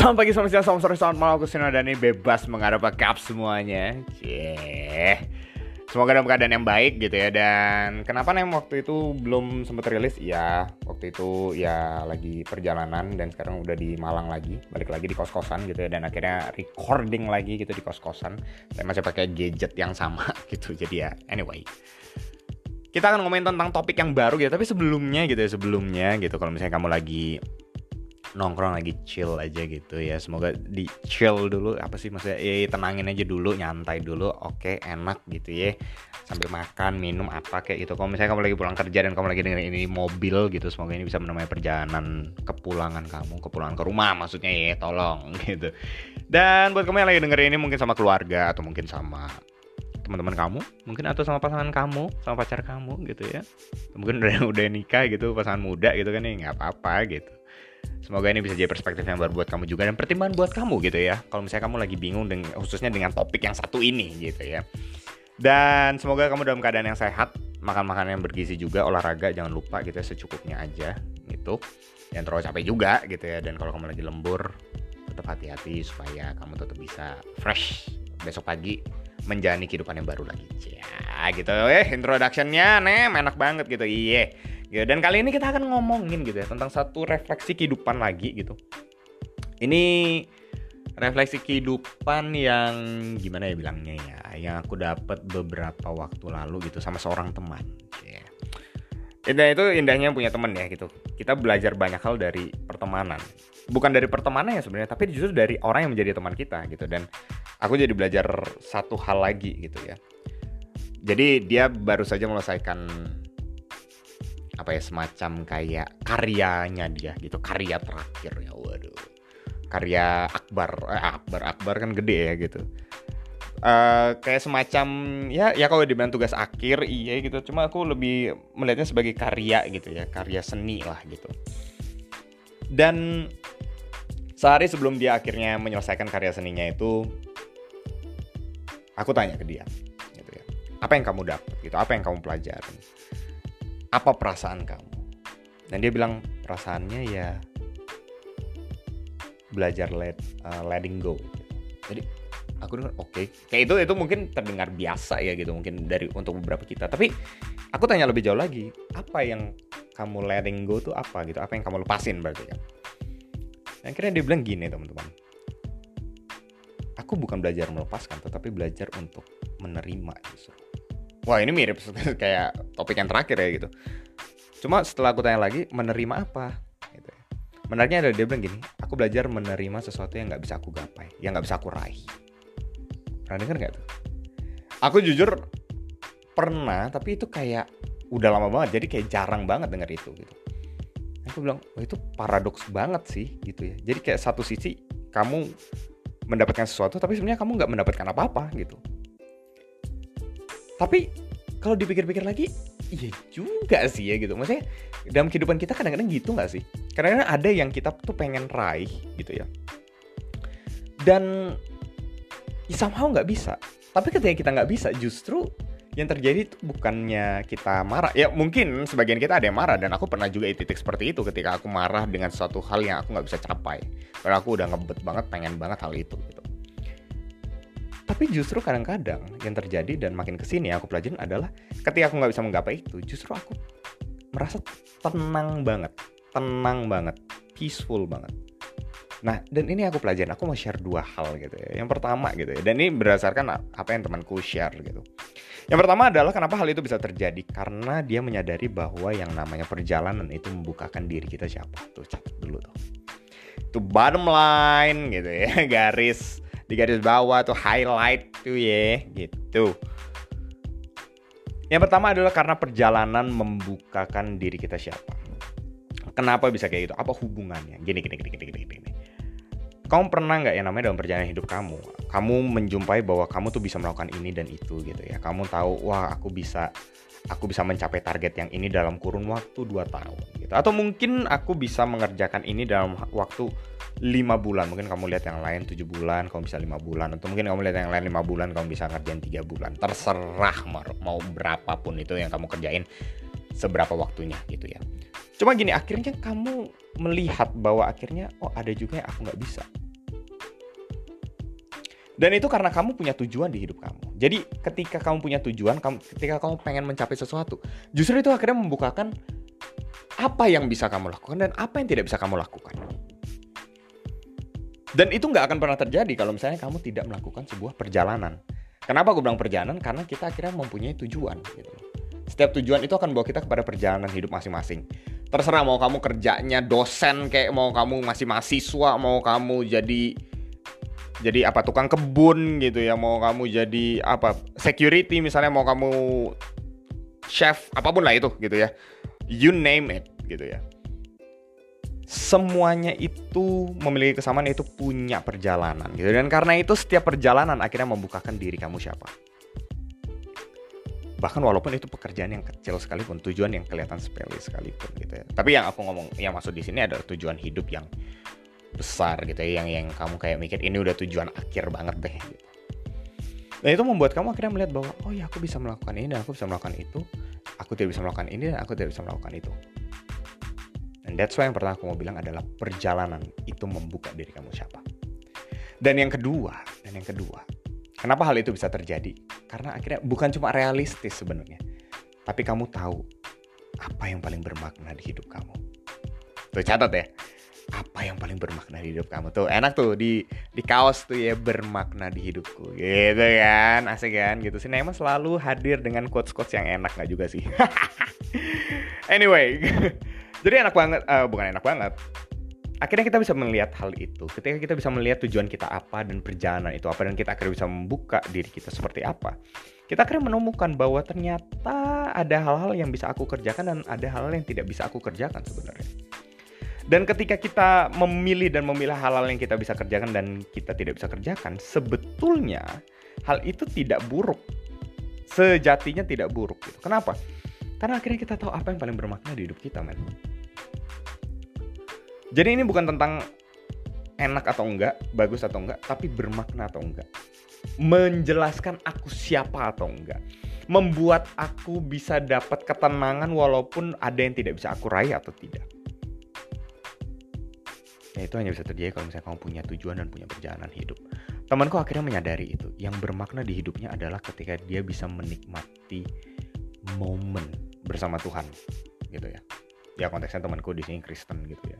Selamat pagi, selamat siang, selamat sore, selamat malam. Aku Sino dan bebas menghadap kap semuanya. Cie. Semoga dalam keadaan yang baik gitu ya. Dan kenapa nih waktu itu belum sempat rilis? Ya waktu itu ya lagi perjalanan Dan sekarang udah di Malang lagi. Balik lagi di kos-kosan gitu ya. Dan akhirnya recording lagi gitu di kos-kosan. Saya masih pakai gadget yang sama gitu. Jadi ya anyway. Kita akan ngomongin tentang topik yang baru gitu. Tapi sebelumnya gitu ya sebelumnya gitu. Kalau misalnya kamu lagi nongkrong lagi chill aja gitu ya. Semoga di chill dulu apa sih maksudnya? Ya, tenangin aja dulu nyantai dulu oke enak gitu ya. Sambil makan minum apa kayak gitu. Kalau misalnya kamu lagi pulang kerja dan kamu lagi dengerin ini mobil gitu semoga ini bisa menemani perjalanan kepulangan kamu kepulangan ke rumah maksudnya ya tolong gitu. Dan buat kamu yang lagi dengerin ini mungkin sama keluarga atau mungkin sama teman-teman kamu mungkin atau sama pasangan kamu sama pacar kamu gitu ya. Mungkin udah udah nikah gitu pasangan muda gitu kan ya nggak apa-apa gitu Semoga ini bisa jadi perspektif yang baru buat kamu juga dan pertimbangan buat kamu gitu ya. Kalau misalnya kamu lagi bingung dengan khususnya dengan topik yang satu ini gitu ya. Dan semoga kamu dalam keadaan yang sehat, makan makanan yang bergizi juga, olahraga jangan lupa gitu ya secukupnya aja gitu. Jangan terlalu capek juga gitu ya. Dan kalau kamu lagi lembur, tetap hati-hati supaya kamu tetap bisa fresh besok pagi menjalani kehidupan yang baru lagi. Ya gitu eh introductionnya nih enak banget gitu. Iya. Ya, dan kali ini kita akan ngomongin gitu ya tentang satu refleksi kehidupan lagi gitu. Ini refleksi kehidupan yang gimana ya bilangnya ya, yang aku dapat beberapa waktu lalu gitu sama seorang teman. Ya. Dan itu indahnya punya teman ya gitu. Kita belajar banyak hal dari pertemanan. Bukan dari pertemanan ya sebenarnya, tapi justru dari orang yang menjadi teman kita gitu. Dan aku jadi belajar satu hal lagi gitu ya. Jadi dia baru saja melesaikan apa ya semacam kayak karyanya dia gitu. Karya terakhir ya waduh. Karya Akbar eh, Akbar Akbar kan gede ya gitu. Uh, kayak semacam ya ya kalau dibilang tugas akhir iya gitu. Cuma aku lebih melihatnya sebagai karya gitu ya karya seni lah gitu. Dan sehari sebelum dia akhirnya menyelesaikan karya seninya itu aku tanya ke dia apa yang kamu dapat gitu? Apa yang kamu pelajari? Apa perasaan kamu? Dan dia bilang perasaannya ya belajar let uh, letting go. Jadi aku dengar oke. Okay. kayak itu itu mungkin terdengar biasa ya gitu mungkin dari untuk beberapa kita. Tapi aku tanya lebih jauh lagi apa yang kamu letting go tuh apa gitu? Apa yang kamu lepasin berarti kan? Dan akhirnya dia bilang gini teman-teman. Aku bukan belajar melepaskan tetapi belajar untuk menerima justru wah ini mirip kayak topik yang terakhir ya gitu. Cuma setelah aku tanya lagi menerima apa? Gitu ya. menariknya adalah dia bilang gini aku belajar menerima sesuatu yang nggak bisa aku gapai yang nggak bisa aku raih. Pernah denger nggak tuh? Aku jujur pernah tapi itu kayak udah lama banget jadi kayak jarang banget denger itu gitu. Aku bilang oh, itu paradoks banget sih gitu ya. Jadi kayak satu sisi kamu mendapatkan sesuatu tapi sebenarnya kamu nggak mendapatkan apa-apa gitu tapi kalau dipikir-pikir lagi iya juga sih ya gitu. Maksudnya dalam kehidupan kita kadang-kadang gitu nggak sih? Karena ada yang kita tuh pengen raih gitu ya. Dan ya somehow nggak bisa. Tapi ketika kita nggak bisa justru yang terjadi itu bukannya kita marah. Ya mungkin sebagian kita ada yang marah dan aku pernah juga di titik seperti itu ketika aku marah dengan suatu hal yang aku nggak bisa capai. Karena aku udah ngebet banget pengen banget hal itu gitu tapi justru kadang-kadang yang terjadi dan makin ke sini aku pelajarin adalah ketika aku nggak bisa menggapai itu, justru aku merasa tenang banget, tenang banget, peaceful banget. Nah, dan ini aku pelajarin, aku mau share dua hal gitu ya. Yang pertama gitu ya, dan ini berdasarkan apa yang temanku share gitu. Yang pertama adalah kenapa hal itu bisa terjadi karena dia menyadari bahwa yang namanya perjalanan itu membukakan diri kita siapa. Tuh catat dulu tuh. Itu bottom line gitu ya, garis di garis bawah tuh highlight tuh ya gitu. Yang pertama adalah karena perjalanan membukakan diri kita siapa. Kenapa bisa kayak gitu? Apa hubungannya? Gini gini gini gini gini, gini. kamu pernah nggak yang namanya dalam perjalanan hidup kamu kamu menjumpai bahwa kamu tuh bisa melakukan ini dan itu gitu ya. Kamu tahu wah aku bisa aku bisa mencapai target yang ini dalam kurun waktu 2 tahun gitu. Atau mungkin aku bisa mengerjakan ini dalam waktu lima bulan. Mungkin kamu lihat yang lain tujuh bulan kamu bisa lima bulan. Atau mungkin kamu lihat yang lain lima bulan kamu bisa ngerjain tiga bulan. Terserah mau berapapun itu yang kamu kerjain seberapa waktunya gitu ya. Cuma gini akhirnya kamu melihat bahwa akhirnya oh ada juga yang aku nggak bisa Dan itu karena kamu punya tujuan di hidup kamu. Jadi ketika kamu punya tujuan, kamu, ketika kamu pengen mencapai sesuatu, justru itu akhirnya membukakan apa yang bisa kamu lakukan dan apa yang tidak bisa kamu lakukan. Dan itu nggak akan pernah terjadi kalau misalnya kamu tidak melakukan sebuah perjalanan. Kenapa aku bilang perjalanan? Karena kita akhirnya mempunyai tujuan. Gitu. Setiap tujuan itu akan bawa kita kepada perjalanan hidup masing-masing. Terserah mau kamu kerjanya dosen kayak mau kamu masih mahasiswa, mau kamu jadi jadi apa tukang kebun gitu ya mau kamu jadi apa security misalnya mau kamu chef apa pun lah itu gitu ya. You name it gitu ya. Semuanya itu memiliki kesamaan yaitu punya perjalanan gitu. Dan karena itu setiap perjalanan akhirnya membukakan diri kamu siapa. Bahkan walaupun itu pekerjaan yang kecil sekalipun tujuan yang kelihatan sepele sekalipun gitu ya. Tapi yang aku ngomong yang maksud di sini adalah tujuan hidup yang besar gitu ya yang yang kamu kayak mikir ini udah tujuan akhir banget deh. Dan itu membuat kamu akhirnya melihat bahwa oh ya aku bisa melakukan ini dan aku bisa melakukan itu, aku tidak bisa melakukan ini dan aku tidak bisa melakukan itu. Dan that's why yang pertama aku mau bilang adalah perjalanan itu membuka diri kamu siapa. Dan yang kedua, dan yang kedua, kenapa hal itu bisa terjadi? Karena akhirnya bukan cuma realistis sebenarnya, tapi kamu tahu apa yang paling bermakna di hidup kamu. Tuh catat ya, apa yang paling bermakna di hidup kamu tuh? Enak tuh di di kaos tuh ya bermakna di hidupku. Gitu kan asik kan? Gitu. Sih emang selalu hadir dengan quotes quotes yang enak nggak juga sih? Anyway jadi enak banget uh, bukan enak banget. Akhirnya kita bisa melihat hal itu. Ketika kita bisa melihat tujuan kita apa dan perjalanan itu apa dan kita akhirnya bisa membuka diri kita seperti apa kita akhirnya menemukan bahwa ternyata ada hal-hal yang bisa aku kerjakan dan ada hal-hal yang tidak bisa aku kerjakan sebenarnya dan ketika kita memilih dan memilah hal-hal yang kita bisa kerjakan dan kita tidak bisa kerjakan, sebetulnya hal itu tidak buruk. Sejatinya tidak buruk. Gitu. Kenapa? Karena akhirnya kita tahu apa yang paling bermakna di hidup kita, men. Jadi ini bukan tentang enak atau enggak, bagus atau enggak, tapi bermakna atau enggak. Menjelaskan aku siapa atau enggak. Membuat aku bisa dapat ketenangan walaupun ada yang tidak bisa aku raih atau tidak Ya itu hanya bisa terjadi kalau misalnya kamu punya tujuan dan punya perjalanan hidup. Temanku akhirnya menyadari itu. Yang bermakna di hidupnya adalah ketika dia bisa menikmati momen bersama Tuhan, gitu ya. Ya konteksnya temanku di sini Kristen gitu ya.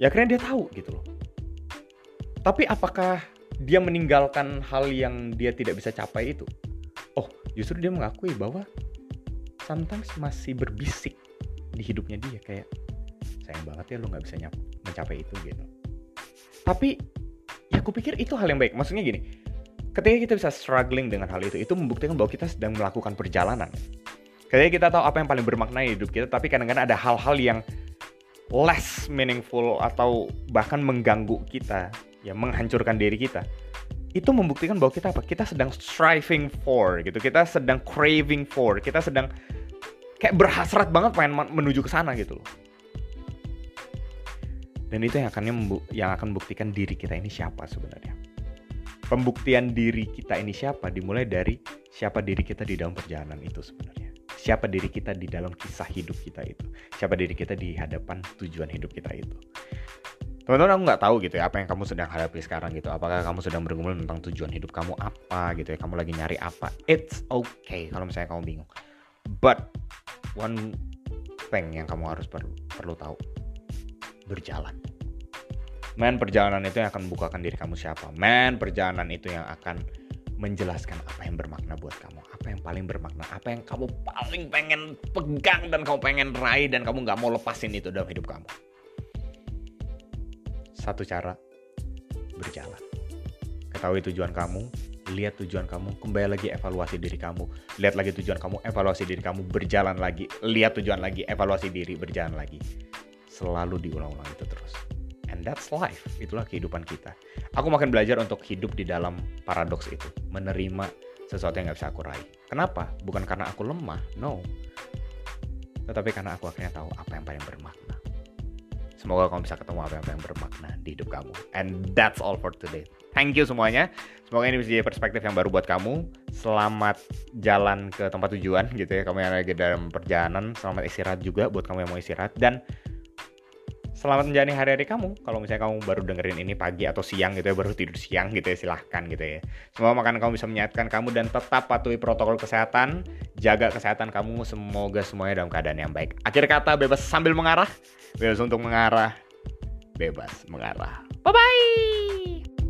Ya akhirnya dia tahu gitu loh. Tapi apakah dia meninggalkan hal yang dia tidak bisa capai itu? Oh, justru dia mengakui bahwa sometimes masih berbisik di hidupnya dia kayak sayang banget ya lo nggak bisa nyap mencapai itu gitu. Tapi ya aku pikir itu hal yang baik. Maksudnya gini ketika kita bisa struggling dengan hal itu itu membuktikan bahwa kita sedang melakukan perjalanan. Ketika kita tahu apa yang paling bermakna di hidup kita tapi kadang-kadang ada hal-hal yang less meaningful atau bahkan mengganggu kita ya menghancurkan diri kita itu membuktikan bahwa kita apa? Kita sedang striving for gitu. Kita sedang craving for kita sedang kayak berhasrat banget pengen menuju ke sana gitu loh dan itu yang akan yang akan membuktikan diri kita ini siapa sebenarnya. Pembuktian diri kita ini siapa dimulai dari siapa diri kita di dalam perjalanan itu sebenarnya. Siapa diri kita di dalam kisah hidup kita itu. Siapa diri kita di hadapan tujuan hidup kita itu. Teman-teman aku nggak tahu gitu ya apa yang kamu sedang hadapi sekarang gitu. Apakah kamu sedang bergumul tentang tujuan hidup kamu apa gitu ya. Kamu lagi nyari apa. It's okay kalau misalnya kamu bingung. But one thing yang kamu harus perlu perlu tahu berjalan. Men, perjalanan itu yang akan membukakan diri kamu siapa. Men, perjalanan itu yang akan menjelaskan apa yang bermakna buat kamu. Apa yang paling bermakna. Apa yang kamu paling pengen pegang dan kamu pengen raih dan kamu gak mau lepasin itu dalam hidup kamu. Satu cara, berjalan. Ketahui tujuan kamu, lihat tujuan kamu, kembali lagi evaluasi diri kamu, lihat lagi tujuan kamu, evaluasi diri kamu, berjalan lagi, lihat tujuan lagi, evaluasi diri, berjalan lagi selalu diulang-ulang itu terus. And that's life, itulah kehidupan kita. Aku makin belajar untuk hidup di dalam paradoks itu, menerima sesuatu yang gak bisa aku raih. Kenapa? Bukan karena aku lemah, no. Tetapi karena aku akhirnya tahu apa yang paling bermakna. Semoga kamu bisa ketemu apa yang bermakna di hidup kamu. And that's all for today. Thank you semuanya. Semoga ini bisa jadi perspektif yang baru buat kamu. Selamat jalan ke tempat tujuan gitu ya. Kamu yang lagi dalam perjalanan. Selamat istirahat juga buat kamu yang mau istirahat. Dan selamat menjalani hari-hari kamu. Kalau misalnya kamu baru dengerin ini pagi atau siang gitu ya, baru tidur siang gitu ya, silahkan gitu ya. Semoga makanan kamu bisa menyehatkan kamu dan tetap patuhi protokol kesehatan, jaga kesehatan kamu. Semoga semuanya dalam keadaan yang baik. Akhir kata bebas sambil mengarah, bebas untuk mengarah, bebas mengarah. Bye bye.